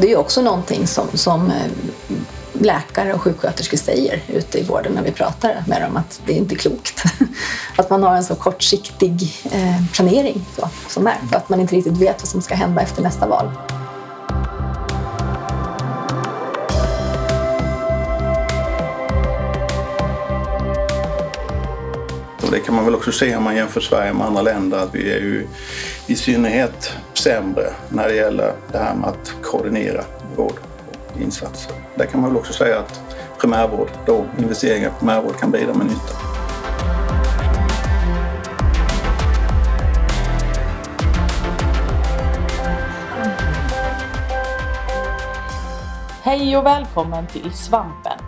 Det är också någonting som, som eh, läkare och sjuksköterskor säger ute i vården när vi pratar med dem att det är inte klokt. Att man har en så kortsiktig eh, planering så, som är. Att man inte riktigt vet vad som ska hända efter nästa val. Och det kan man väl också se om man jämför Sverige med andra länder att vi är ju i synnerhet sämre när det gäller det här med att koordinera vård och insatser. Där kan man väl också säga att primärvård, då investeringar i primärvård kan bidra med nytta. Hej och välkommen till Svampen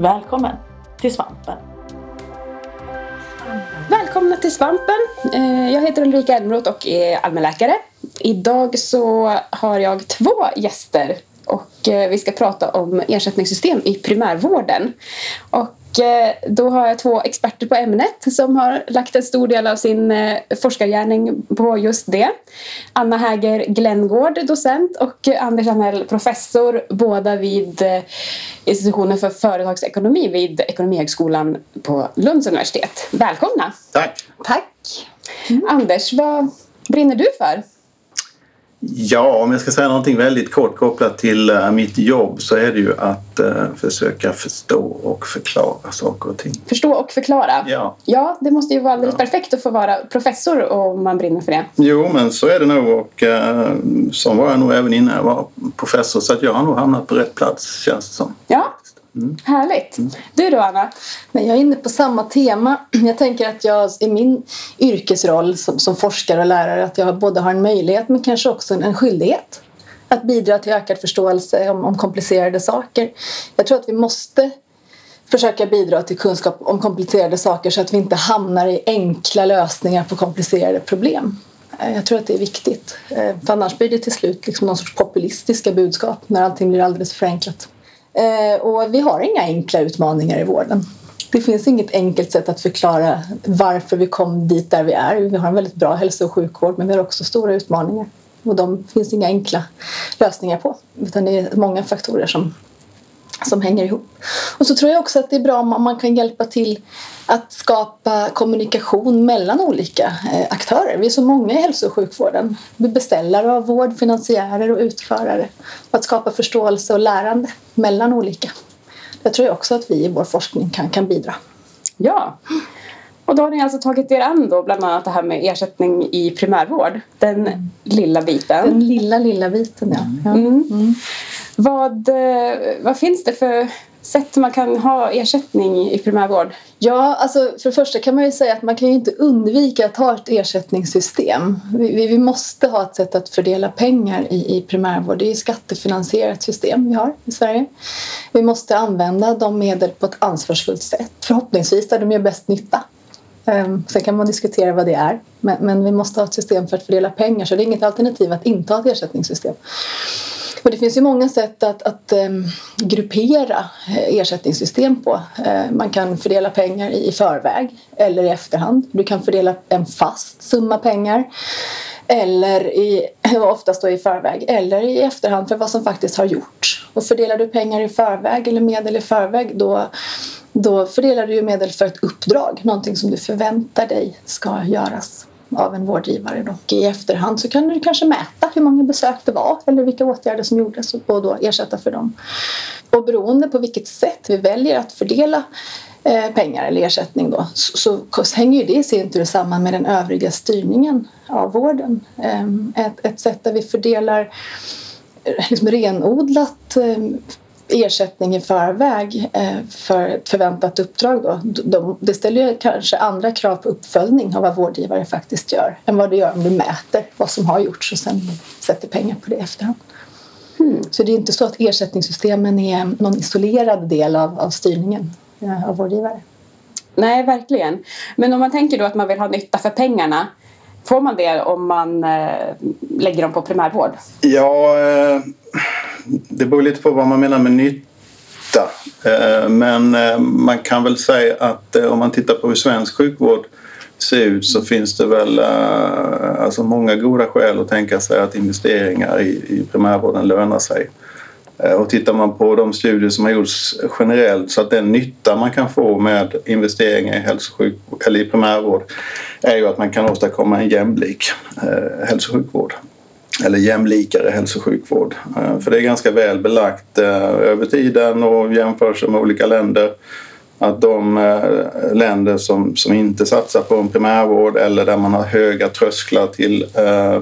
Välkommen till Svampen! Välkomna till Svampen! Eh, jag heter Ulrika Elmroth och är allmänläkare. Idag så har jag två gäster och eh, vi ska prata om ersättningssystem i primärvården. Och då har jag två experter på ämnet som har lagt en stor del av sin eh, forskargärning på just det. Anna Häger Glenngård, docent och Anders Anell, professor, båda vid eh, institutionen för företagsekonomi vid Ekonomihögskolan på Lunds universitet. Välkomna! Tack! Tack! Mm. Anders, vad brinner du för? Ja, om jag ska säga någonting väldigt kort kopplat till uh, mitt jobb så är det ju att uh, försöka förstå och förklara saker och ting. Förstå och förklara? Ja. Ja, det måste ju vara alldeles ja. perfekt att få vara professor om man brinner för det. Jo, men så är det nog och uh, så var jag nog även innan jag var professor så att jag har nog hamnat på rätt plats känns det som. Ja, Mm. Härligt! Du då Anna? Men jag är inne på samma tema. Jag tänker att jag i min yrkesroll som, som forskare och lärare att jag både har en möjlighet men kanske också en, en skyldighet att bidra till ökad förståelse om, om komplicerade saker. Jag tror att vi måste försöka bidra till kunskap om komplicerade saker så att vi inte hamnar i enkla lösningar på komplicerade problem. Eh, jag tror att det är viktigt. Eh, för annars blir det till slut liksom någon sorts populistiska budskap när allting blir alldeles förenklat. Eh, och vi har inga enkla utmaningar i vården. Det finns inget enkelt sätt att förklara varför vi kom dit där vi är. Vi har en väldigt bra hälso och sjukvård men vi har också stora utmaningar. Och de finns inga enkla lösningar på. Utan det är många faktorer som, som hänger ihop. Och så tror jag också att det är bra om man kan hjälpa till att skapa kommunikation mellan olika eh, aktörer. Vi är så många i hälso och sjukvården. Beställare av vård, finansiärer och utförare. att skapa förståelse och lärande mellan olika. Det tror jag också att vi i vår forskning kan, kan bidra. Ja, och då har ni alltså tagit er an då bland annat det här med ersättning i primärvård. Den lilla biten. Den lilla, lilla biten, ja. Mm. Mm. Vad, eh, vad finns det för sätt man kan ha ersättning i primärvård? Ja, alltså för det första kan man ju säga att man kan ju inte undvika att ha ett ersättningssystem. Vi, vi måste ha ett sätt att fördela pengar i, i primärvård. Det är ett skattefinansierat system vi har i Sverige. Vi måste använda de medel på ett ansvarsfullt sätt. Förhoppningsvis där de gör bäst nytta. Ehm, sen kan man diskutera vad det är. Men, men vi måste ha ett system för att fördela pengar så det är inget alternativ att inte ha ett ersättningssystem. Och det finns ju många sätt att, att um, gruppera eh, ersättningssystem på. Uh, man kan fördela pengar i, i förväg eller i efterhand. Du kan fördela en fast summa pengar eller i, oftast då i förväg eller i efterhand för vad som faktiskt har gjorts. Och fördelar du pengar i förväg eller medel i förväg då, då fördelar du ju medel för ett uppdrag, någonting som du förväntar dig ska göras av en vårdgivare. Och I efterhand så kan du kanske mäta hur många besök det var eller vilka åtgärder som gjordes och då ersätta för dem. Och beroende på vilket sätt vi väljer att fördela eh, pengar eller ersättning då, så, så hänger ju det i sin tur samman med den övriga styrningen av vården. Ehm, ett, ett sätt där vi fördelar eh, liksom renodlat ehm, ersättning i förväg eh, för ett förväntat uppdrag då, de, det ställer ju kanske andra krav på uppföljning av vad vårdgivare faktiskt gör än vad det gör om du mäter vad som har gjorts och sen sätter pengar på det i efterhand. Mm. Så det är inte så att ersättningssystemen är någon isolerad del av, av styrningen av vårdgivare. Nej, verkligen. Men om man tänker då att man vill ha nytta för pengarna Får man det om man eh, lägger dem på primärvård? Ja, eh, det beror lite på vad man menar med nytta. Eh, men eh, man kan väl säga att eh, om man tittar på hur svensk sjukvård ser ut så finns det väl alltså många goda skäl att tänka sig att investeringar i, primärvården lönar sig. Och tittar man på de studier som har gjorts generellt så att den nytta man kan få med investeringar i, hälso eller i primärvård är ju att man kan åstadkomma en jämlik eh, hälso och sjukvård. Eller jämlikare hälso och sjukvård. Eh, för det är ganska väl belagt eh, över tiden och jämförelser med olika länder att de eh, länder som, som inte satsar på en primärvård eller där man har höga trösklar till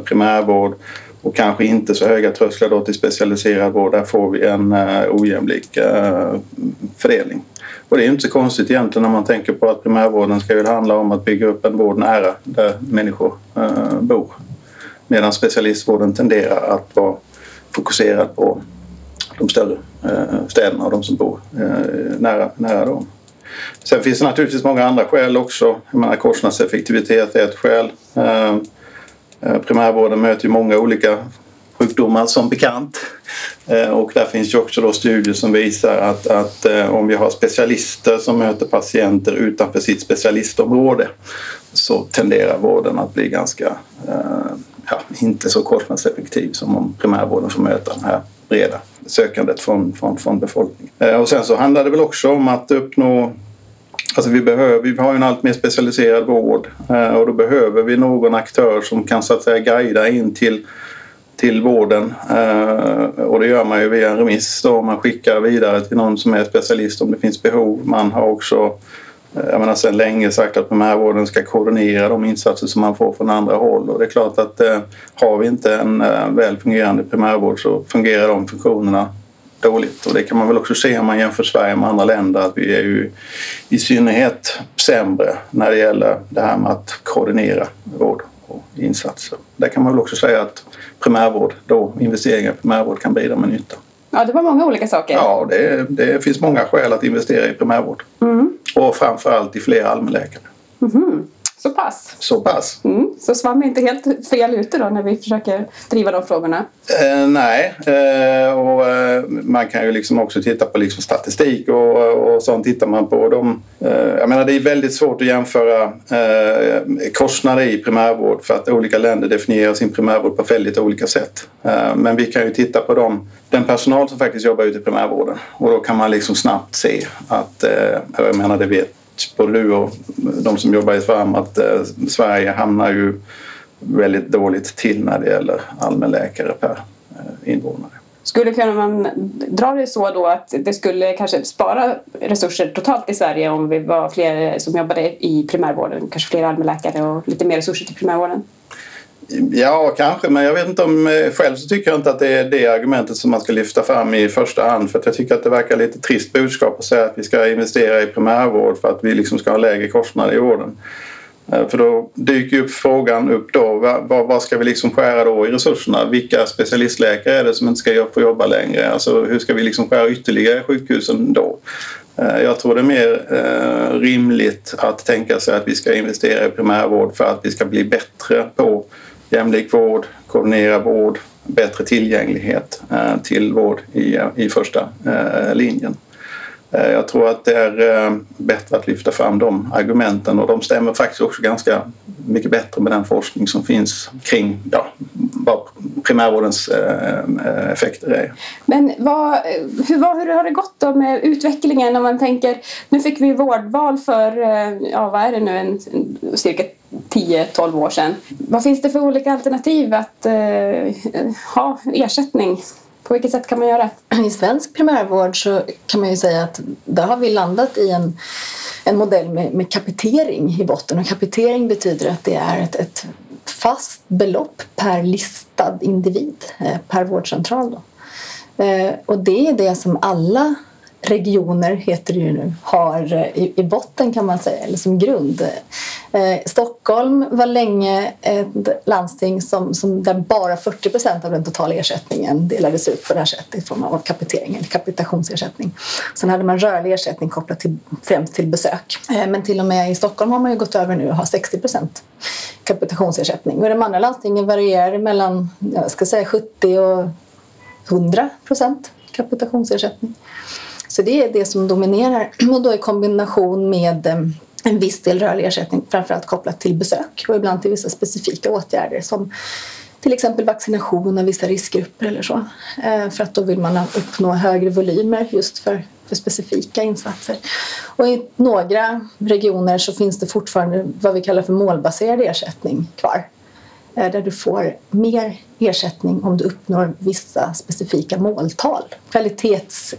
primärvård och kanske inte så höga trösklar då till specialiserad vård. Där får vi en ojämlik fördelning. Och det är inte så konstigt egentligen när man tänker på att primärvården ska ju handla om att bygga upp en vård nära där människor bor. Medan specialistvården tenderar att vara fokuserad på de större eh, städerna och de som bor eh, nära, nära dem. Sen finns det naturligtvis många andra skäl också. Jag menar, kostnadseffektivitet är ett skäl. Eh, primärvården möter ju många olika sjukdomar som bekant. Och där finns ju också då studier som visar att, att om vi har specialister som möter patienter utanför sitt specialistområde så tenderar vården att bli ganska, eh, ja, inte så kostnadseffektiv som om primärvården får möta det här breda sökandet från, från, från befolkningen. Eh, och sen så handlar det väl också om att uppnå Alltså vi, behöver, vi har en allt mer specialiserad vård eh, och då behöver vi någon aktör som kan så att säga guida in till, till vården. Eh, och det gör man ju via en remiss då. Man skickar vidare till någon som är specialist om det finns behov. Man har också jag menar sedan länge sagt att primärvården ska koordinera de insatser som man får från andra håll och det är klart att eh, har vi inte en eh, väl fungerande primärvård så fungerar de funktionerna dåligt. Och det kan man väl också se om man jämför Sverige med andra länder att vi är ju i synnerhet sämre när det gäller det här med att koordinera vård och insatser. Där kan man väl också säga att primärvård, då investeringar i primärvård kan bidra med nytta. Ja, det var många olika saker. Ja, det, det finns många skäl att investera i primärvård. Mm. Och framförallt i fler allmänläkare. Mm. Så pass. Så pass. Mm. Så SVAM är inte helt fel ute då när vi försöker driva de frågorna? Eh, nej, eh, och eh, man kan ju liksom också titta på liksom statistik och, och sånt. Tittar man på dem. Eh, jag menar det är väldigt svårt att jämföra eh, kostnader i primärvård för att olika länder definierar sin primärvård på väldigt olika sätt. Eh, men vi kan ju titta på dem den personal som faktiskt jobbar ute i primärvården och då kan man liksom snabbt se att, jag menar det vet på du och de som jobbar i Sverige, att eh, Sverige hamnar ju väldigt dåligt till när det gäller allmänläkare per eh, invånare. Skulle man dra det så då att det skulle kanske spara resurser totalt i Sverige om vi var fler som jobbade i primärvården, kanske fler allmänläkare och lite mer resurser till primärvården? Ja, kanske, men jag vet inte om eh, själv så tycker jag inte att det är det argumentet som man ska lyfta fram i första hand för att jag tycker att det verkar lite trist budskap att säga att vi ska investera i primärvård för att vi liksom ska ha lägre kostnader i vården. Eh, för då dyker upp frågan upp då, vad, vad ska vi liksom skära då i resurserna? Vilka specialistläkare är det som inte ska få jobba längre? Alltså hur ska vi liksom skära ytterligare i sjukhusen då? Eh, jag tror det är mer rimligt att tänka sig att vi ska investera i primärvård för att vi ska bli bättre på jämlik vård, koordinerad vård, bättre tillgänglighet eh, till vård i, i första eh, linjen. Eh, jag tror att det är eh, bättre att lyfta fram de argumenten och de stämmer faktiskt också ganska mycket bättre med den forskning som finns kring ja, vad primärvårdens eh, effekter är. Men vad, hur, vad, hur har det gått då med utvecklingen om man tänker nu fick vi vårdval för, ja vad är det nu, en, cirka 10-12 år sedan. Vad finns det för olika alternativ att eh, ha ersättning? På vilket sätt kan man göra? I svensk primärvård så kan man ju säga att där har vi landat i en, en modell med, med kapitering i botten. Och kapitering betyder att det är ett, ett fast belopp per listad individ, eh, per vårdcentral. Då. Eh, och det är det som alla regioner, heter det ju nu, har eh, i, i botten kan man säga, eller som grund. Eh, Stockholm var länge ett landsting som, som där bara 40 procent av den totala ersättningen delades ut på det här sättet i form av kapitering eller kapitationsersättning. Sen hade man rörlig ersättning kopplat till, främst till besök. Eh, men till och med i Stockholm har man ju gått över nu och har 60 procent kapitationsersättning. Och de andra landstingen varierar mellan jag ska säga 70 och 100 procent kapitationsersättning. Så det är det som dominerar och då i kombination med eh, en viss del rörlig ersättning framförallt kopplat till besök och ibland till vissa specifika åtgärder som till exempel vaccination av vissa riskgrupper eller så. Eh, för att då vill man uppnå högre volymer just för, för specifika insatser. Och i några regioner så finns det fortfarande vad vi kallar för målbaserad ersättning kvar. Eh, där du får mer ersättning om du uppnår vissa specifika måltal. Kvalitets...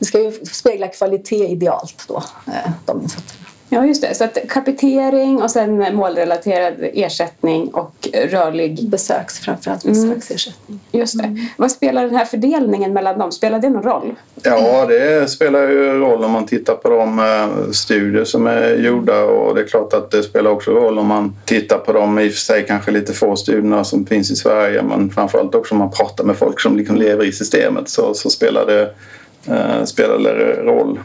Det ska ju spegla kvalitet idealt då, eh, de insatserna. Ja, just det. Så att kapitering och sen målrelaterad ersättning och rörlig... Besöks, framförallt besöksersättning. Mm. Just det. Mm. Vad spelar den här fördelningen mellan dem? Spelar det någon roll? Ja, det spelar ju roll om man tittar på de eh, studier som är gjorda och det är klart att det spelar också roll om man tittar på de i och för sig kanske lite få studierna som finns i Sverige men framförallt också om man pratar med folk som liksom lever i systemet så, så spelar det Eh, spelar det roll.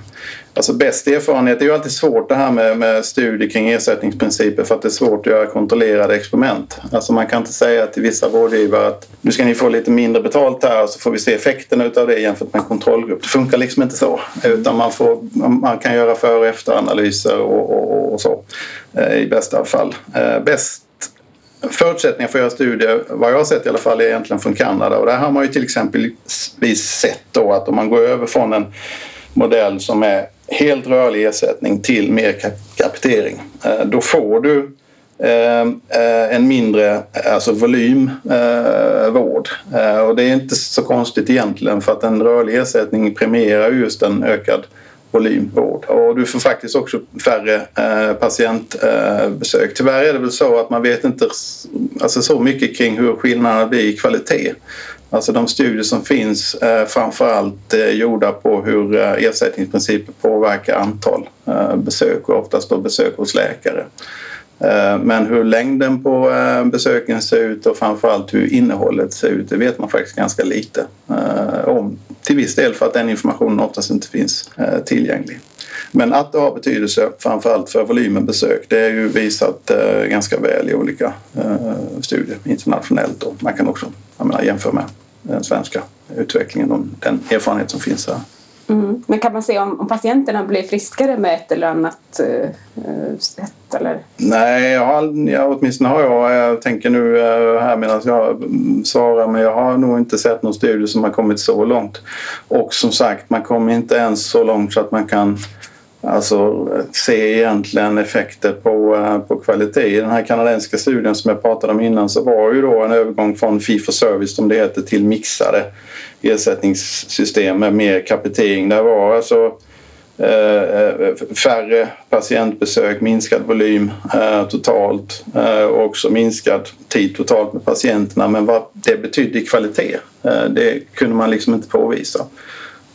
Alltså bäst erfarenhet, det är ju alltid svårt det här med, med studier kring ersättningsprinciper för att det är svårt att göra kontrollerade experiment. Alltså man kan inte säga till vissa vårdgivare att nu ska ni få lite mindre betalt här och så får vi se effekterna av det jämfört med en kontrollgrupp. Det funkar liksom inte så. Utan man, får, man kan göra före och efteranalyser och, och, och så eh, i bästa fall. Eh, bäst förutsättningar för att göra studier, vad jag har sett i alla fall, är egentligen från Kanada. Och där har man ju till exempel sett då att om man går över från en modell som är helt rörlig ersättning till mer kapitering. Eh, då får du eh, eh, en mindre alltså volymvård. Och det är inte så konstigt egentligen för att en rörlig ersättning premierar just en ökad volymvård. Och du får faktiskt också färre eh, patientbesök. Tyvärr är det väl så att man vet inte alltså så mycket kring hur skillnaderna blir i kvalitet. Alltså de studier som finns är framförallt eh, gjorda på hur eh, ersättningsprinciper påverkar antal eh, besök och oftast då besök hos läkare. Eh, men hur längden på besöken ser ut och framförallt hur innehållet ser ut det vet man faktiskt ganska lite om. Till viss del för att den informationen oftast inte finns eh, tillgänglig. Men att det har betydelse framförallt för volymen besök det är ju visat eh, ganska väl i olika eh, studier internationellt och man kan också menar, jämföra med den svenska utvecklingen och den erfarenhet som finns här. Mm. Men kan man se om, om, patienterna blir friskare med ett eller annat uh, sätt? Eller? Nej, jag har, jag, åtminstone har jag, eh, jag tänker nu eh, här medan jag svarar, men jag har nog inte sett någon studie som har kommit så långt. Och som sagt, man kommer inte ens så långt så att man kan Alltså se egentligen effekter på, på kvalitet. I den här kanadensiska studien som jag pratade om innan så var ju då en övergång från fee for service som det heter till mixade ersättningssystem med mer kapitering. Det var alltså eh, färre patientbesök, minskad volym eh, totalt och också minskad tid totalt med patienterna. Men vad det betydde i kvalitet, det kunde man liksom inte påvisa.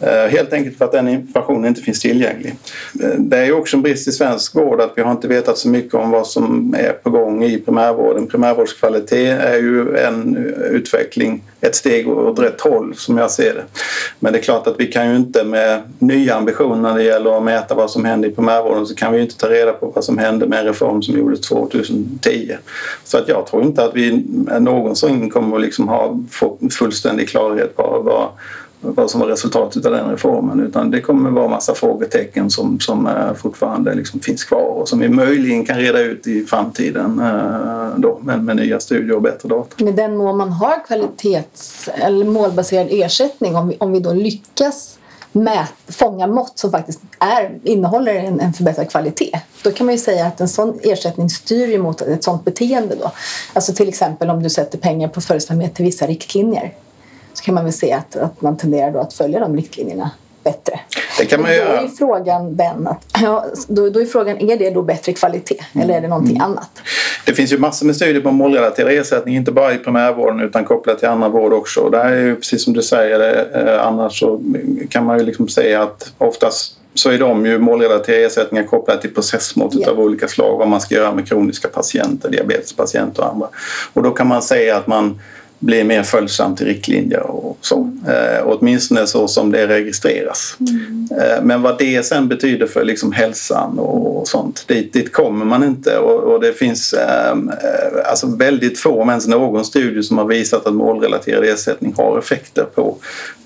Eh, helt enkelt för att den informationen inte finns tillgänglig. Eh, det är också en brist i svensk vård att vi har inte vetat så mycket om vad som är på gång i primärvården. Primärvårdskvalitet är ju en utveckling, ett steg åt rätt håll som jag ser det. Men det är klart att vi kan ju inte med nya ambitioner när det gäller att mäta vad som händer i primärvården så kan vi inte ta reda på vad som hände med en reform som gjordes 2010. Så att jag tror inte att vi någonsin kommer att liksom ha fullständig klarhet på vad vad som var resultatet av den reformen utan det kommer vara massa frågetecken som, som eh, fortfarande liksom finns kvar och som vi möjligen kan reda ut i framtiden eh, då, med, med nya studier och bättre data. Med den mån man har kvalitets eller målbaserad ersättning om vi, om vi då lyckas mät, fånga mått som faktiskt är, innehåller en, en förbättrad kvalitet. Då kan man ju säga att en sån ersättning styr mot ett sånt beteende. Då. Alltså till exempel om du sätter pengar på följsamhet till vissa riktlinjer så kan man väl se att, att man tenderar då att följa de riktlinjerna bättre. Det kan man då göra. är frågan, Ben, att, ja, då, då är frågan, är det då bättre kvalitet eller är det någonting Mm. annat? Det finns ju massor med studier på målrelaterad ersättning, inte bara i primärvården utan kopplat till annan vård också. Och det här är ju precis som du säger, eh, annars så kan man ju liksom säga att oftast så är de ju målrelaterade ersättningar kopplade till processmått Ja. av olika slag, vad man ska göra med kroniska patienter, diabetespatienter och andra. Och då kan man säga att man blir mer följsam till riktlinjer och så. Eh, åtminstone så som det registreras. Eh, men vad det sen betyder för liksom hälsan och sånt, dit, dit kommer man inte. Och, och det finns eh, eh, alltså väldigt få, om ens någon studie som har visat att målrelaterad ersättning har effekter på,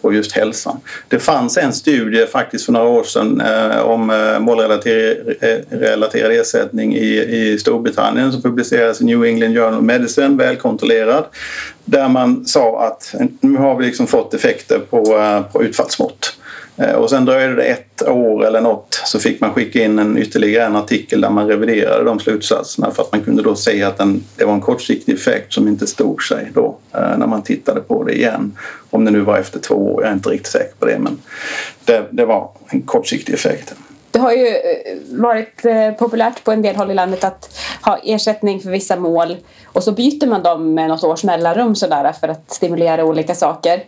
på just hälsan. Det fanns en studie faktiskt för några år sedan eh, om eh, målrelaterad ersättning i, i Storbritannien som publicerades i New England Journal of Medicine, välkontrollerad där man sa att nu har vi liksom fått effekter på, eh, på utfallsmått. Eh, och sen dröjde det ett år eller något så fick man skicka in en ytterligare en artikel där man reviderade de slutsatserna för att man kunde då se att den, det var en kortsiktig effekt som inte stod sig då eh, när man tittade på det igen. Om det nu var efter två år, jag är inte riktigt säker på det men det, det var en kortsiktig effekt. Det har ju eh, varit eh, populärt på en del håll i landet att ha ersättning för vissa mål och så byter man dem med något års mellanrum sådär för att stimulera olika saker.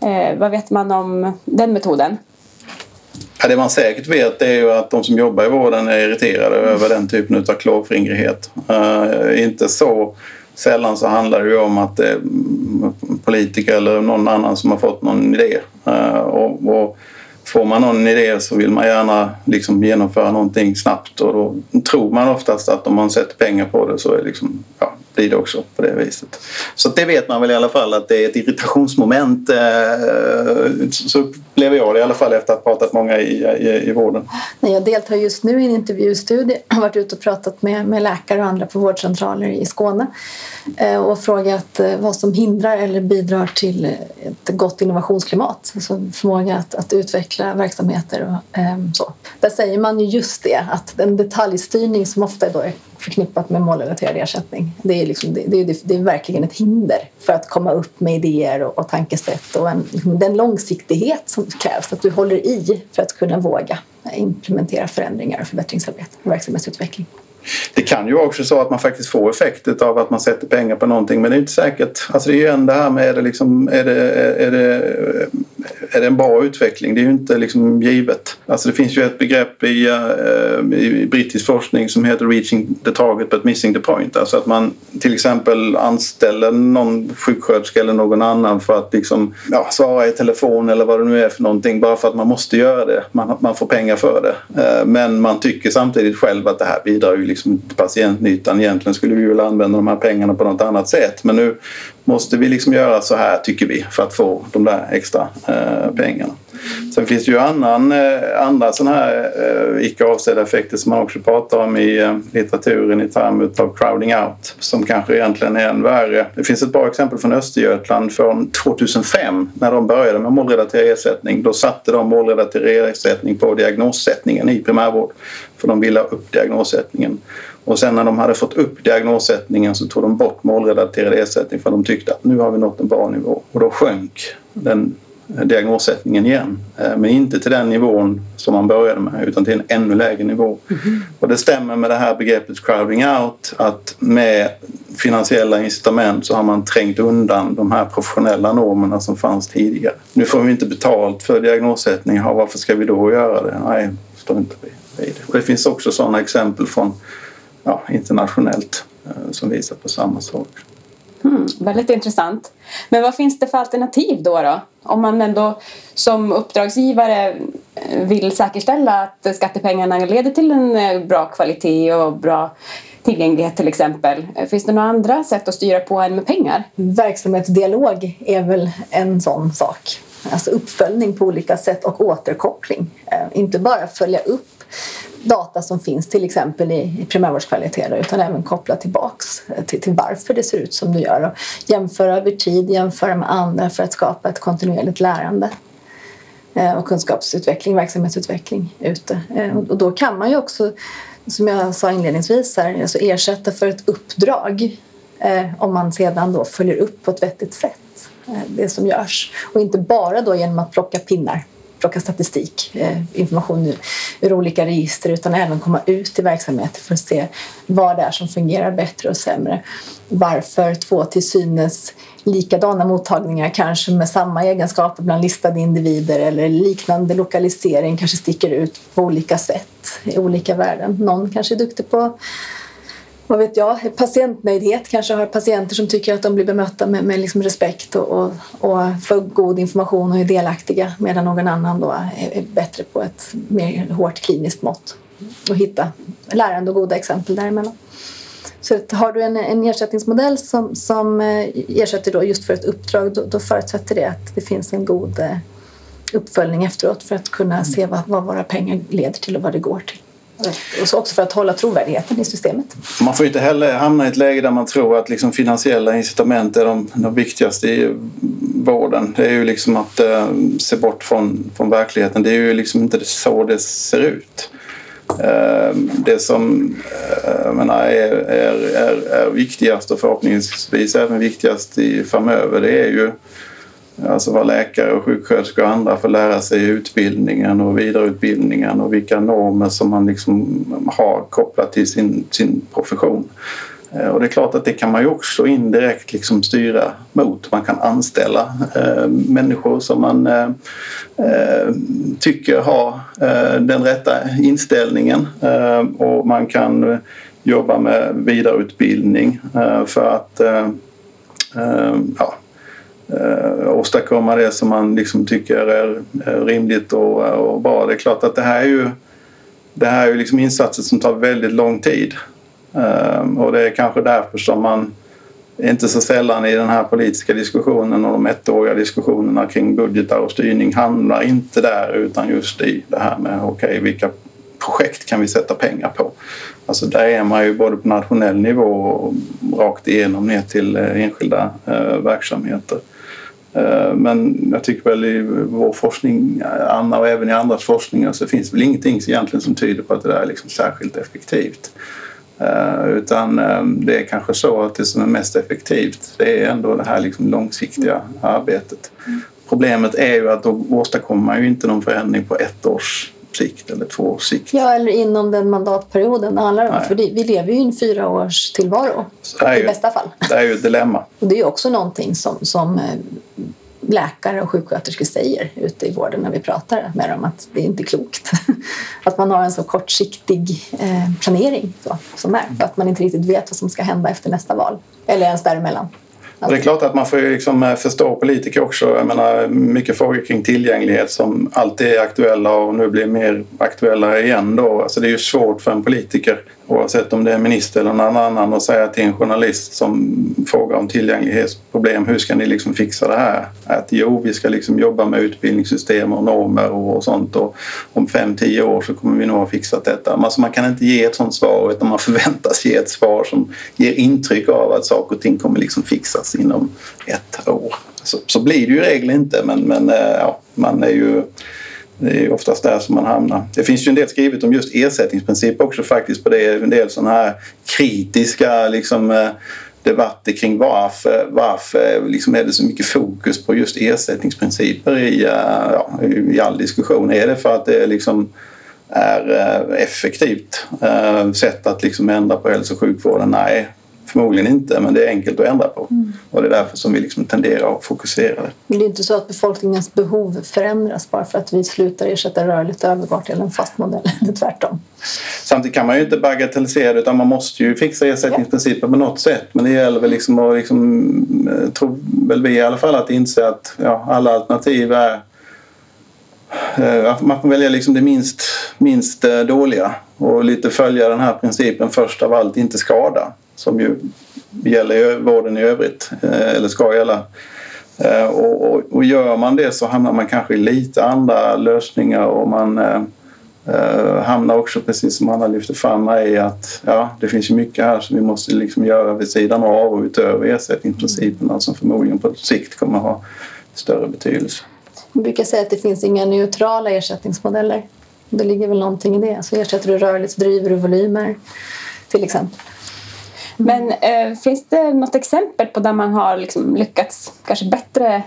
Eh, vad vet man om den metoden? Ja, det man säkert vet är ju att de som jobbar i vården är irriterade över den typen av klåfingrighet. Uh, inte så sällan så handlar det ju om att det är politiker eller någon annan som har fått någon idé. Uh, och, och Får man någon idé så vill man gärna liksom genomföra någonting snabbt och då tror man oftast att om man sätter pengar på det så är liksom, ja, blir det också på det viset. Så det vet man väl i alla fall att det är ett irritationsmoment. Eh, så upplever jag det i alla fall efter att ha pratat många i, i, i vården. Nej, jag deltar just nu i en intervjustudie. Jag har varit ute och pratat med, med läkare och andra på vårdcentraler i Skåne eh, och frågat eh, vad som hindrar eller bidrar till ett gott innovationsklimat. Alltså förmåga att, att utveckla verksamheter och så. Där säger man ju just det att den detaljstyrning som ofta då är förknippat med målrelaterad ersättning. Det är, liksom, det, det, det är verkligen ett hinder för att komma upp med idéer och, och tankesätt och en, liksom, den långsiktighet som krävs, att du håller i för att kunna våga implementera förändringar och förbättringsarbete och verksamhetsutveckling. Det kan ju också så att man faktiskt får effekt av att man sätter pengar på någonting men det är inte säkert. Alltså det är ju ändå det här med är det, liksom, är det, är det, är det en bra utveckling? Det är ju inte liksom givet. Alltså det finns ju ett begrepp i, uh, i brittisk forskning som heter reaching the target but missing the point. Alltså att man till exempel anställer någon sjuksköterska eller någon annan för att liksom, ja, svara i telefon eller vad det nu är för någonting bara för att man måste göra det. Man, man får pengar för det. Uh, men man tycker samtidigt själv att det här bidrar ju liksom till patientnyttan. Egentligen skulle vi vilja använda de här pengarna på något annat sätt men nu måste vi liksom göra så här tycker vi för att få de där extra eh, pengarna. Sen finns det ju annan, eh, andra sådana här eh, icke avsedda effekter som man också pratar om i eh, litteraturen i termer av crowding out som kanske egentligen är än värre. Det finns ett bra exempel från Östergötland från 2005 när de började med målrelaterad ersättning. Då satte de målrelaterad ersättning på diagnossättningen i primärvård för de ville ha upp diagnossättningen. Och sen när de hade fått upp diagnossättningen så tog de bort målrelaterad ersättning för de tyckte att nu har vi nått en bra nivå. Och då sjönk den diagnossättningen igen. Men inte till den nivån som man började med utan till en ännu lägre nivå. Mm. Och det stämmer med det här begreppet crowding out att med finansiella incitament så har man trängt undan de här professionella normerna som fanns tidigare. Nu får vi inte betalt för diagnossättning. Ja, varför ska vi då göra det? Nej, står inte vid. Och det finns också sådana exempel från ja, internationellt eh, som visar på samma sak. Mm, väldigt intressant. Men vad finns det för alternativ då, då? Om man ändå som uppdragsgivare vill säkerställa att skattepengarna leder till en bra kvalitet och bra tillgänglighet till exempel. Finns det några andra sätt att styra på än med pengar? Verksamhetsdialog är väl en sån sak. Alltså uppföljning på olika sätt och återkoppling. Inte bara följa upp data som finns till exempel i, i primärvårdskvaliteter utan även koppla tillbaks eh, till, till varför det ser ut som det gör och jämföra över tid, jämföra med andra för att skapa ett kontinuerligt lärande eh, och kunskapsutveckling, verksamhetsutveckling ute. Eh, och då kan man ju också, som jag sa inledningsvis, här, alltså ersätta för ett uppdrag om man sedan då följer upp på ett vettigt sätt det som görs och inte bara då genom att plocka pinnar plocka statistik, eh, information ur olika register utan även komma ut i verksamheter för att se vad det är som fungerar bättre och sämre. Varför två till synes likadana mottagningar kanske med samma egenskaper bland listade individer eller liknande lokalisering kanske sticker ut på olika sätt i olika värden. Någon kanske är duktig på vad vet jag, patientnöjdhet. Kanske har patienter som tycker att de blir bemötta med, med liksom respekt och, och, och får god information och är delaktiga medan någon annan då är, är bättre på ett mer hårt kliniskt mått och hitta lärande och goda exempel däremellan. Så har du en, en ersättningsmodell som, som eh, ersätter då just för ett uppdrag då, då förutsätter det att det finns en god eh, uppföljning efteråt för att kunna se vad, vad våra pengar leder till och vad det går till. Och så också för att hålla trovärdigheten i systemet. Man får inte heller hamna i ett läge där man tror att liksom finansiella incitament är de, de viktigaste i vården. Det är ju liksom att eh, se bort från, från verkligheten. Det är ju liksom inte så det ser ut. Eh, det som eh, menar, är, är, är, är viktigast och förhoppningsvis även viktigast i, framöver det är ju Alltså vad läkare och sjuksköterskor och andra får lära sig i utbildningen och vidareutbildningen och vilka normer som man liksom har kopplat till sin, sin profession. Eh, och det är klart att det kan man ju också indirekt liksom styra mot. Man kan anställa eh, människor som man eh, eh tycker har eh, den rätta inställningen eh, och man kan jobba med vidareutbildning eh, för att ja, eh, åstadkomma det som man liksom tycker är, rimligt och, och, bra. Det är klart att det här är ju, det här är ju liksom insatser som tar väldigt lång tid. Eh, och det är kanske därför som man inte så sällan i den här politiska diskussionen och de ettåriga diskussionerna kring budgetar och styrning hamnar inte där utan just i det här med okej okay, vilka projekt kan vi sätta pengar på? Alltså där är man ju både på nationell nivå och rakt igenom ner till eh, enskilda eh, verksamheter. Eh, men jag tycker väl i vår forskning, Anna och även i andras forskningar så finns det väl ingenting egentligen som tyder på att det där är liksom särskilt effektivt. Utan det är kanske så att det som är mest effektivt det är ändå det här liksom långsiktiga arbetet. Problemet är ju att då åstadkommer man ju inte någon förändring på ett års sikt eller två års sikt. Ja, eller inom den mandatperioden det handlar om. Nej. För det, vi lever ju i en fyra års tillvaro i bästa fall. Det är ju ett dilemma. Och det är också någonting som, som eh, läkare och sjuksköterskor säger ute i vården när vi pratar med dem att det är inte klokt att man har en så kortsiktig eh, planering så, som är för att man inte riktigt vet vad som ska hända efter nästa val eller ens däremellan. Alltså. det är klart att man får liksom eh, förstå politiker också. Jag menar, mycket frågor kring tillgänglighet som alltid är aktuella och nu blir mer aktuella igen. Då. Alltså det är ju svårt för en politiker oavsett om det är minister eller någon annan och säga till en journalist som frågar om tillgänglighetsproblem, hur ska ni liksom fixa det här? Att jo, vi ska liksom jobba med utbildningssystem och normer och sånt och om fem, tio år så kommer vi nog ha fixat detta. Alltså man kan inte ge ett sånt svar utan man förväntas ge ett svar som ger intryck av att saker och ting kommer liksom fixas inom ett år. Så, så blir det ju i regel inte men, men eh, ja, man är ju det är oftast där som man hamnar. Det finns ju en del skrivet om just ersättningsprincip också faktiskt på det. En del sådana här kritiska liksom, eh, debatter kring varför, varför liksom är det så mycket fokus på just ersättningsprinciper i, eh, ja, i all diskussion. Är det för att det liksom är eh, effektivt sätt att liksom ändra på hälso och sjukvården? Nej, Förmodligen inte, men det är enkelt att ändra på. Mm. Och det är därför som vi liksom tenderar att fokusera det. Men det är inte så att befolkningens behov förändras bara för att vi slutar ersätta rörligt och övergår till en fast modell. Det är tvärtom. Samtidigt kan man ju inte bagatellisera det utan man måste ju fixa ersättningsprinciper ja. på något sätt. Men det gäller väl liksom att, liksom, eh, tror väl vi i alla fall, att inse att ja, alla alternativ är eh, man får välja liksom det minst, minst eh, dåliga och lite följa den här principen först av allt, inte skada som ju gäller i vården i övrigt, eh, eller ska gälla. Eh, och, och, och, gör man det så hamnar man kanske i lite andra lösningar och man eh, eh hamnar också, precis som Anna lyfte fram, i att ja, det finns ju mycket här som vi måste liksom göra vid sidan av och utöver ersättningsprinciperna som förmodligen på sikt kommer ha större betydelse. Man brukar säga att det finns inga neutrala ersättningsmodeller. Det ligger väl någonting i det. Så ersätter du rörligt så driver du volymer till exempel. Men eh, finns det något exempel på där man har liksom lyckats kanske bättre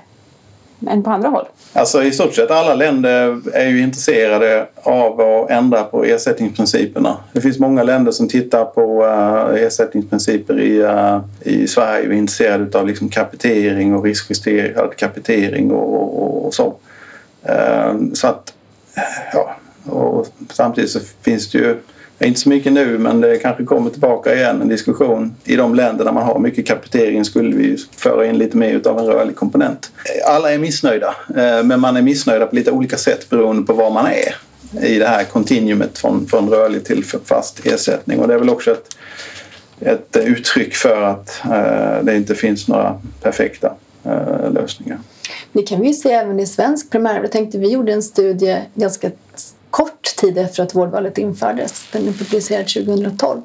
än på andra håll? Alltså i stort sett alla länder är ju intresserade av att ändra på ersättningsprinciperna. Det finns många länder som tittar på uh, ersättningsprinciper i, uh, i Sverige och är intresserade av liksom kapitering och riskjusterad kapitering och, och, och så. Uh, så att, ja, och samtidigt så finns det ju inte så mycket nu men det kanske kommer tillbaka igen en diskussion. I de länder där man har mycket kapitering skulle vi föra in lite mer av en rörlig komponent. Alla är missnöjda eh, men man är missnöjda på lite olika sätt beroende på var man är i det här kontinuumet från, från rörlig till fast ersättning och det är väl också ett, ett uttryck för att eh, det inte finns några perfekta eh, lösningar. Det kan vi se även i svensk primärvård. Jag tänkte vi gjorde en studie ganska kort tid efter att vårdvalet infördes. Den är publicerad 2012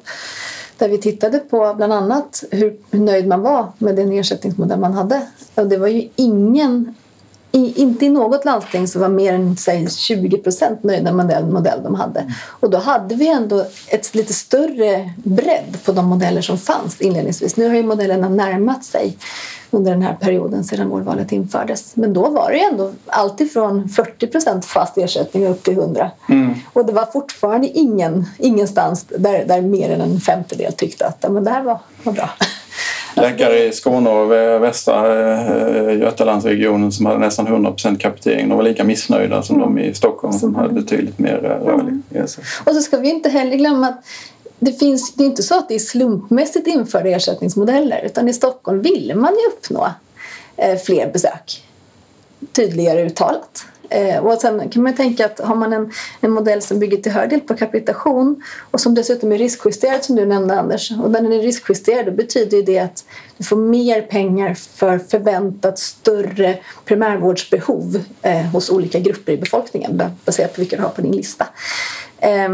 där vi tittade på bland annat hur, hur nöjd man var med den ersättningsmodell man hade. Och det var ju ingen i, inte i något landsting så var mer än säg, 20 procent nöjda med den modell de hade. Mm. Och då hade vi ändå ett lite större bredd på de modeller som fanns inledningsvis. Nu har ju modellerna närmat sig under den här perioden sedan vårdvalet infördes. Men då var det ändå alltifrån 40 procent fast ersättning upp till 100. Mm. Och det var fortfarande ingen, ingenstans där, där mer än en femtedel tyckte att men det här var, var bra. Läkare i Skåne och västra eh, Götalandsregionen som hade nästan 100% kapitering. De var lika missnöjda som mm. de i Stockholm som hade betydligt mer eh, rörlig ersättning. Och så ska vi inte heller glömma att det, finns, det är inte så att det är slumpmässigt införda ersättningsmodeller utan i Stockholm ville man ju uppnå eh, fler besök. Tydligare uttalat. Eh, och sen kan man tänka att har man en, en modell som bygger till hög del på kapitation och som dessutom är riskjusterad som du nämnde Anders och när den är riskjusterad då betyder det att du får mer pengar för förväntat större primärvårdsbehov eh, hos olika grupper i befolkningen baserat på vilka du har på din lista. Eh,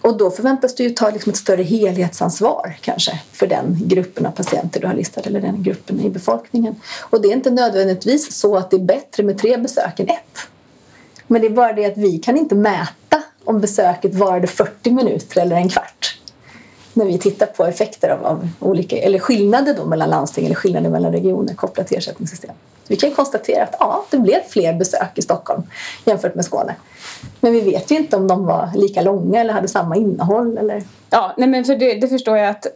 och då förväntas du ju ta liksom ett större helhetsansvar kanske för den gruppen av patienter du har listat eller den gruppen i befolkningen. Och det är inte nödvändigtvis så att det är bättre med tre besök än ett. Men det är bara det att vi kan inte mäta om besöket varade 40 minuter eller en kvart när vi tittar på effekter av, av, olika, eller skillnader då mellan landsting eller skillnader mellan regioner kopplat till ersättningssystem. Vi kan konstatera att ja, det blev fler besök i Stockholm jämfört med Skåne. Men vi vet ju inte om de var lika långa eller hade samma innehåll. Eller... Ja, nej men för det, det förstår jag att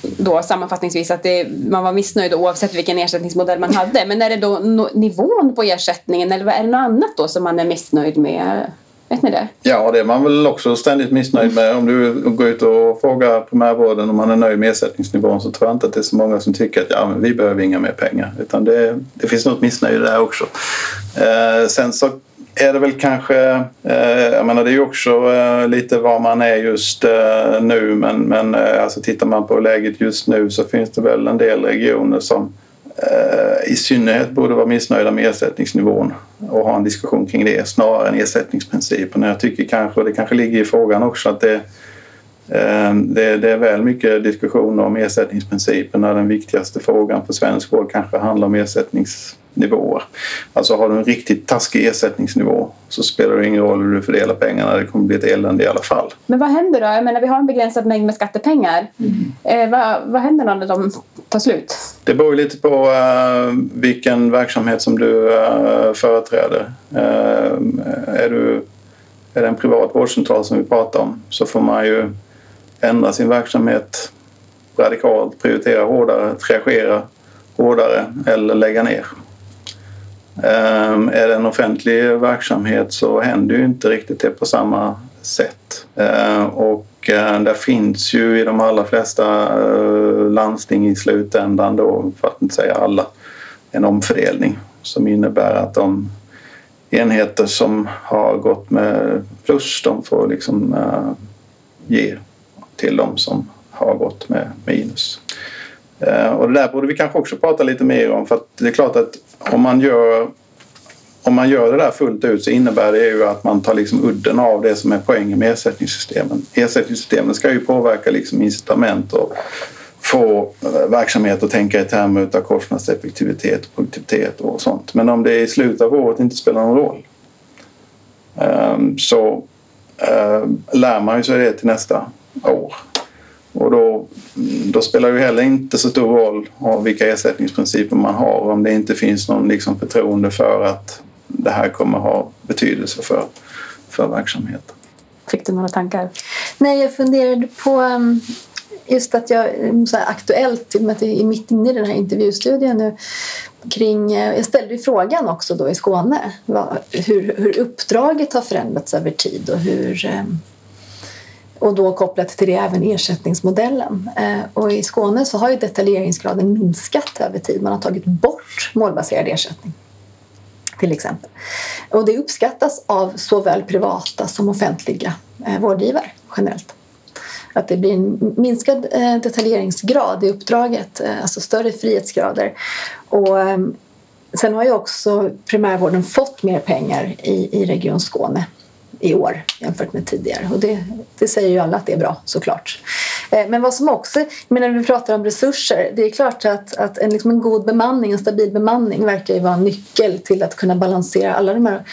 då sammanfattningsvis att det, man var missnöjd oavsett vilken ersättningsmodell man hade. Men är det då nivån på ersättningen eller är det något annat då som man är missnöjd med? Vet ni det? Ja, det är man väl också ständigt missnöjd med. Om du går ut och frågar primärvården om man är nöjd med ersättningsnivån så tror jag inte att det är så många som tycker att ja, men vi behöver inga mer pengar. Utan det, det finns något missnöje där också. Eh, sen så är det väl kanske, eh, jag menar det är ju också eh, lite var man är just eh, nu men, men eh, alltså tittar man på läget just nu så finns det väl en del regioner som Eh, i synnerhet borde vara missnöjda med ersättningsnivån och ha en diskussion kring det snarare än ersättningsprincipen. Jag tycker kanske, och det kanske ligger i frågan också, att det, det, det är väl mycket diskussioner om ersättningsprincipen när den viktigaste frågan för svensk vård kanske handlar om ersättnings nivåer. Alltså har du en riktigt taskig ersättningsnivå så spelar det ingen roll hur du fördelar pengarna, det kommer bli ett elände i alla fall. Men vad händer då? Jag menar vi har en begränsad mängd med skattepengar. Mm. Eh, vad, vad händer då när de tar slut? Det beror lite på uh, vilken verksamhet som du uh, företräder. Uh, är, du, är det en privat vårdcentral som vi pratar om så får man ju ändra sin verksamhet radikalt, prioritera hårdare, triagera hårdare eller lägga ner. Ehm, är det en offentlig verksamhet så händer ju inte riktigt det på samma sätt. Ehm, och det där finns ju i de allra flesta eh, landsting i slutändan då, för att inte säga alla, en omfördelning som innebär att de enheter som har gått med plus de får liksom eh, ge till de som har gått med minus. Eh, och det där borde vi kanske också prata lite mer om för att det är klart att om man gör om man gör det där fullt ut så innebär det ju att man tar liksom udden av det som är poängen med ersättningssystemen. Ersättningssystemen ska ju påverka liksom incitament och få eh, verksamhet att tänka i termer av kostnadseffektivitet och produktivitet och sånt. Men om det i slutet av året inte spelar någon roll eh, så lär man ju sig det till nästa år. Och då, då spelar det heller inte så stor roll av vilka ersättningsprinciper man har om det inte finns någon liksom förtroende för att det här kommer ha betydelse för, för verksamheten. Fick du några tankar? Nej, jag funderade på um, just att jag um, så här, aktuellt, i och med att jag är mitt inne i den här intervjustudien nu kring, eh, jag ställde ju frågan också då i Skåne vad, hur, hur uppdraget har förändrats över tid och hur um, och då kopplat till det även ersättningsmodellen. Eh, och i Skåne så har ju detaljeringsgraden minskat över tid. Man har tagit bort målbaserad ersättning till exempel. Och det uppskattas av såväl privata som offentliga eh, vårdgivare generellt. Att det blir en minskad eh, detaljeringsgrad i uppdraget, alltså större frihetsgrader. Och sen har ju också primärvården fått mer pengar i, i Region Skåne i år jämfört med tidigare. Och det, det säger ju alla att det är bra såklart. Eh, men vad som också, men när vi pratar om resurser, det är klart att, att en, liksom en god bemanning, en stabil bemanning verkar ju vara en nyckel till att kunna balansera alla de här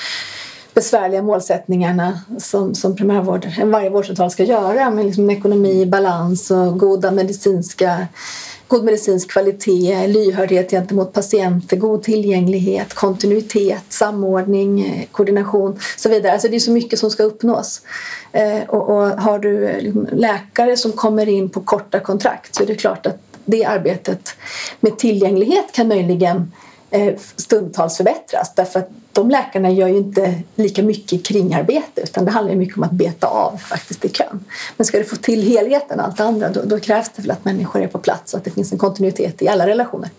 besvärliga målsättningarna som, som primärvård, varje vårdcentral ska göra med liksom ekonomi i balans och goda medicinska god medicinsk kvalitet, lyhördhet gentemot patienter, god tillgänglighet, kontinuitet, samordning, eh, koordination och så vidare. Alltså det är så mycket som ska uppnås. Eh, och, och har du eh, liksom, läkare som kommer in på korta kontrakt så är det klart att det arbetet med tillgänglighet kan möjligen stundtals förbättras därför att de läkarna gör ju inte lika mycket kringarbete utan det handlar mycket om att beta av faktiskt i kön. Men ska du få till helheten, allt det andra, då, då krävs det väl att människor är på plats och att det finns en kontinuitet i alla relationer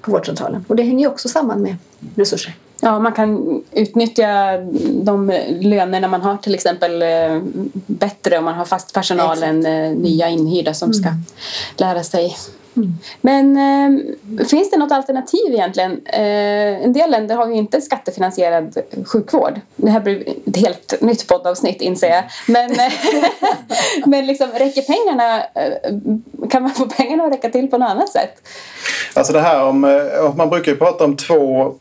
på vårdcentralen. Och det hänger ju också samman med resurser. Ja, man kan utnyttja de lönerna man har till exempel eh, bättre om man har fast personal Exakt. än eh, nya inhyrda som ska mm. lära sig Mm. Men eh, finns det något alternativ egentligen? Eh, en del länder har ju inte skattefinansierad sjukvård. Det här blir ett helt nytt poddavsnitt inser jag. Men, eh, men liksom, räcker pengarna, eh, kan man få pengarna att räcka till på något annat sätt? Alltså det här om, eh, man brukar ju prata om två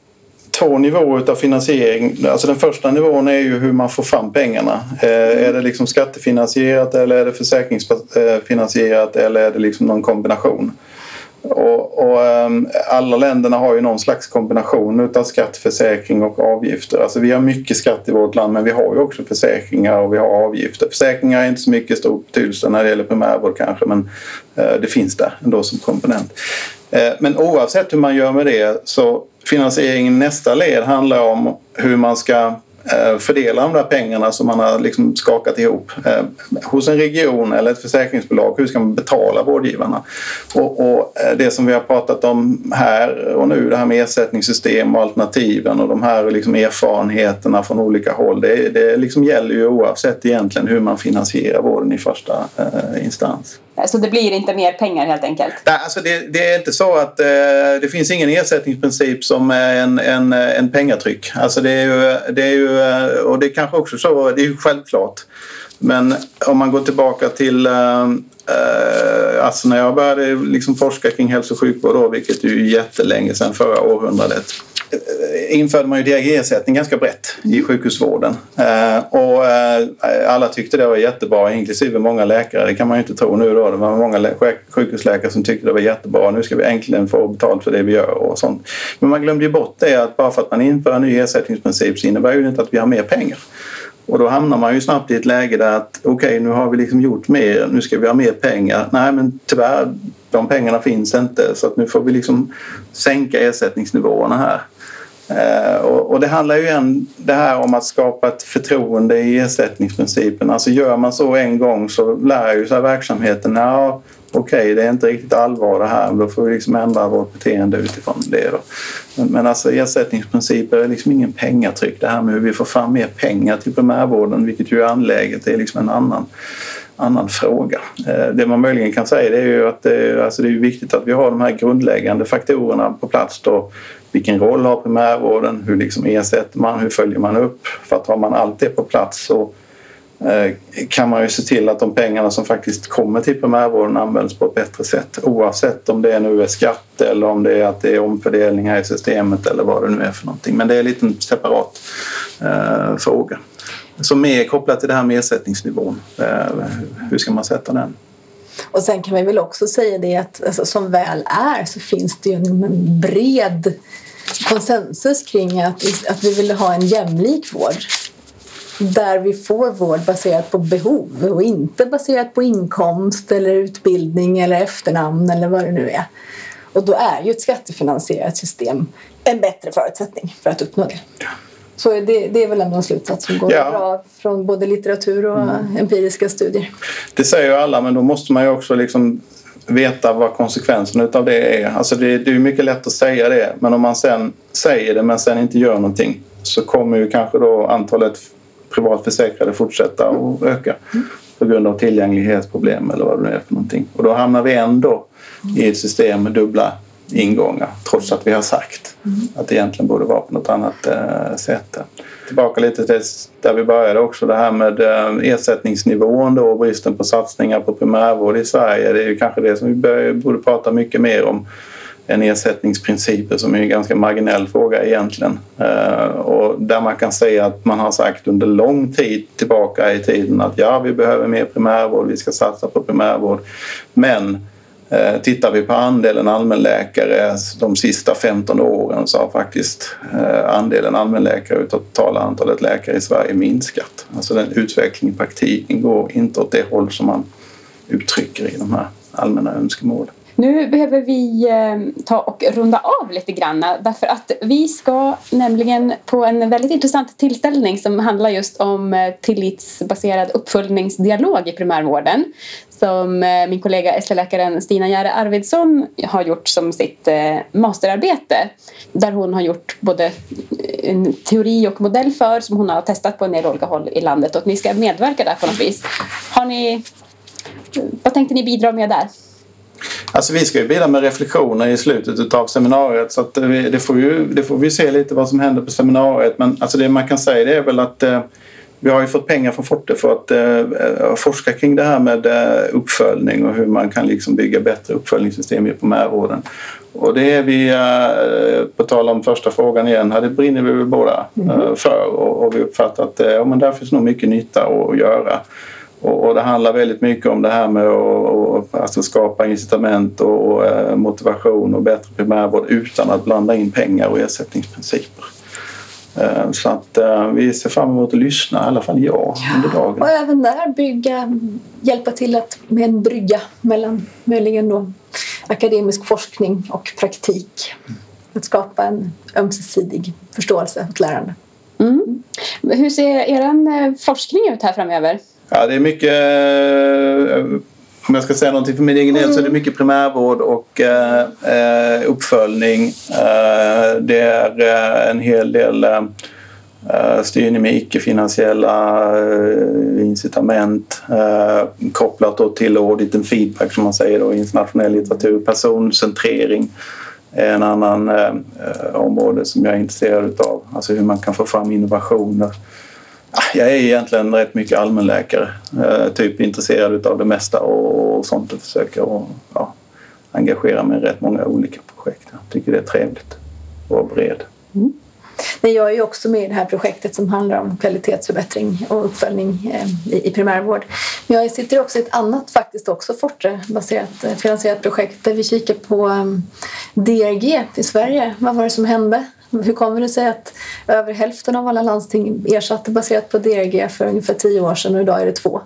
två nivåer av finansiering. Alltså den första nivån är ju hur man får fram pengarna. Eh, är det liksom skattefinansierat eller är det försäkringsfinansierat eller är det liksom någon kombination? Och, och um, alla länderna har ju någon slags kombination utav skatt, försäkring och avgifter. Alltså vi har mycket skatt i vårt land men vi har ju också försäkringar och vi har avgifter. Försäkringar är inte så mycket stor betydelse när det gäller primärvård kanske men uh, det finns där ändå som komponent. Uh, men oavsett hur man gör med det så finansieringen i nästa led handlar om hur man ska eh, fördela de där pengarna som man har liksom skakat ihop eh, hos en region eller ett försäkringsbolag. Hur ska man betala vårdgivarna? Och, och, eh, det som vi har pratat om här och nu, det här med ersättningssystem och alternativen och de här liksom erfarenheterna från olika håll. Det, det liksom gäller ju oavsett egentligen hur man finansierar vården i första eh, instans. Så det blir inte mer pengar helt enkelt? Nej, alltså det, det är inte så att eh, det finns ingen ersättningsprincip som är en, en, en pengatryck. Alltså det är ju, det är ju, eh, och det är kanske också så, det är ju självklart. Men om man går tillbaka till eh, eh, alltså när jag började liksom forska kring hälso och sjukvård då, vilket är ju jättelänge sedan förra århundradet införde man ju DRG-ersättning ganska brett i mm. sjukhusvården. Eh, och eh, alla tyckte det var jättebra, inklusive många läkare. Det kan man ju inte tro nu då. Det var många sjukhusläkare som tyckte det var jättebra. Nu ska vi äntligen få betalt för det vi gör och sånt. Men man glömde ju bort det att bara för att man inför en ny ersättningsprincip så innebär ju inte att vi har mer pengar. Och då hamnar man ju snabbt i ett läge där att okej, okay, nu har vi liksom gjort mer, nu ska vi ha mer pengar. Nej, men tyvärr, de pengarna finns inte så att nu får vi liksom sänka ersättningsnivåerna här. Eh, och, det handlar ju igen det här om att skapa ett förtroende i ersättningsprincipen. Alltså gör man så en gång så lär ju sig verksamheten ja, okej, okay, det är inte riktigt allvar det här, då får vi liksom ändra vårt beteende utifrån det. Då. Men, men alltså ersättningsprinciper är liksom ingen pengatryck. Det här med hur vi får fram mer pengar till primärvården, vilket ju är anläget, det är liksom en annan annan fråga. Eh, det man möjligen kan säga det är ju att det, alltså det är viktigt att vi har de här grundläggande faktorerna på plats. Då. Vilken roll har primärvården? Hur liksom ersätter man? Hur följer man upp? För att har man allt det på plats så eh, kan man ju se till att de pengarna som faktiskt kommer till primärvården används på ett bättre sätt oavsett om det nu är skatt eller om det är att det är omfördelningar i systemet eller vad det nu är för någonting. Men det är en liten separat eh, fråga som är kopplat till det här med ersättningsnivån. Eh, hur ska man sätta den? Och sen kan vi väl också säga det att alltså, som väl är så finns det ju en bred konsensus kring att, att vi vill ha en jämlik vård där vi får vård baserat på behov och inte baserat på inkomst eller utbildning eller efternamn eller vad det nu är. Och då är ju ett skattefinansierat system en bättre förutsättning för att uppnå det. Så det, det är väl ändå en slutsats som går ja. bra från både litteratur och mm. empiriska studier. Det säger ju alla, men då måste man ju också liksom veta vad konsekvenserna av det är. Alltså det, det är mycket lätt att säga det, men om man sen säger det men sen inte gör någonting så kommer ju kanske då antalet privatförsäkrade fortsätta att öka på grund av tillgänglighetsproblem eller vad det nu är för någonting. Och då hamnar vi ändå i ett system med dubbla ingångar trots att vi har sagt att det egentligen borde vara på något annat eh, sätt. Tillbaka lite till där vi började också, det här med eh, ersättningsnivån då och bristen på satsningar på primärvård i Sverige. Det är ju kanske det som vi borde prata mycket mer om än ersättningsprinciper som är en ganska marginell fråga egentligen. Eh, och där man kan säga att man har sagt under lång tid tillbaka i tiden att ja, vi behöver mer primärvård, vi ska satsa på primärvård. Men Eh, tittar vi på andelen allmänläkare de sista 15 åren så har faktiskt eh, andelen allmänläkare och totala antalet läkare i Sverige minskat. Alltså den utvecklingen i praktiken går inte åt det håll som man uttrycker i de här allmänna önskemålen. Nu behöver vi eh, ta och runda av lite grann därför att vi ska nämligen på en väldigt intressant tillställning som handlar just om tillitsbaserad uppföljningsdialog i primärvården som eh, min kollega ST-läkaren Stina Järe Arvidsson har gjort som sitt eh, masterarbete där hon har gjort både eh, en teori och modell för som hon har testat på en del olika håll i landet och att ni ska medverka där på något vis. Har ni, vad tänkte ni bidra med där? Alltså vi ska ju bidra med reflektioner i slutet av seminariet så att vi, det, får ju, det får vi se lite vad som händer på seminariet. Men alltså det man kan säga det är väl att eh, vi har ju fått pengar från Forte för att eh, forska kring det här med eh, uppföljning och hur man kan liksom bygga bättre uppföljningssystem i primärvården. Och det är vi, eh, på tal om första frågan igen, det brinner vi väl båda mm. för och, och vi uppfattar att ja, men där finns nog mycket nytta att göra. Och, och, det handlar väldigt mycket om det här med att alltså skapa incitament och, och eh, motivation och bättre primärvård utan att blanda in pengar och ersättningsprinciper. Eh, så att eh, vi ser fram emot att lyssna, i alla fall jag, ja. under dagen. Och även där bygga, hjälpa till att, med en brygga mellan möjligen då akademisk forskning och praktik. Att skapa en ömsesidig förståelse och lärande. Mm. Hur ser er forskning ut här framöver? Ja, det är mycket eh, om jag ska säga någonting för min egen del så är det mycket primärvård och eh, eh uppföljning. Eh, det är en hel del eh, styrning med icke-finansiella eh, incitament eh, kopplat då till audit and feedback som man säger då, internationell litteratur. Personcentrering är en annan eh, område som jag är intresserad av. Alltså hur man kan få fram innovationer jag är egentligen rätt mycket allmänläkare. Eh, typ intresserad av det mesta och sånt och försöker och, ja, engagera mig i rätt många olika projekt. Jag tycker det är trevligt att vara bred. Mm. Men jag är ju också med i det här projektet som handlar om kvalitetsförbättring och uppföljning eh, i, primärvård. Men jag sitter också i ett annat, faktiskt också Forte-baserat eh, finansierat projekt där vi kikar på DRG i Sverige. Vad var det som hände hur kommer det sig att över hälften av alla landsting ersatte baserat på DRG för ungefär tio år sedan och idag är det två?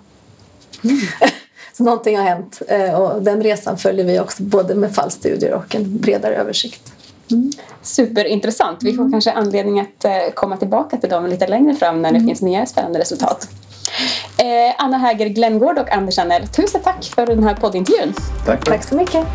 Mm. Så någonting har hänt eh, och den resan följer vi också både med fallstudier och en bredare översikt. Mm. Superintressant. Vi får mm. kanske anledning att eh, komma tillbaka till dem lite längre fram när det mm. finns nya spännande resultat. Eh, Anna Häger Glenngård och Anders Anell, tusen tack för den här poddintervjun. Tack. Tack så mycket.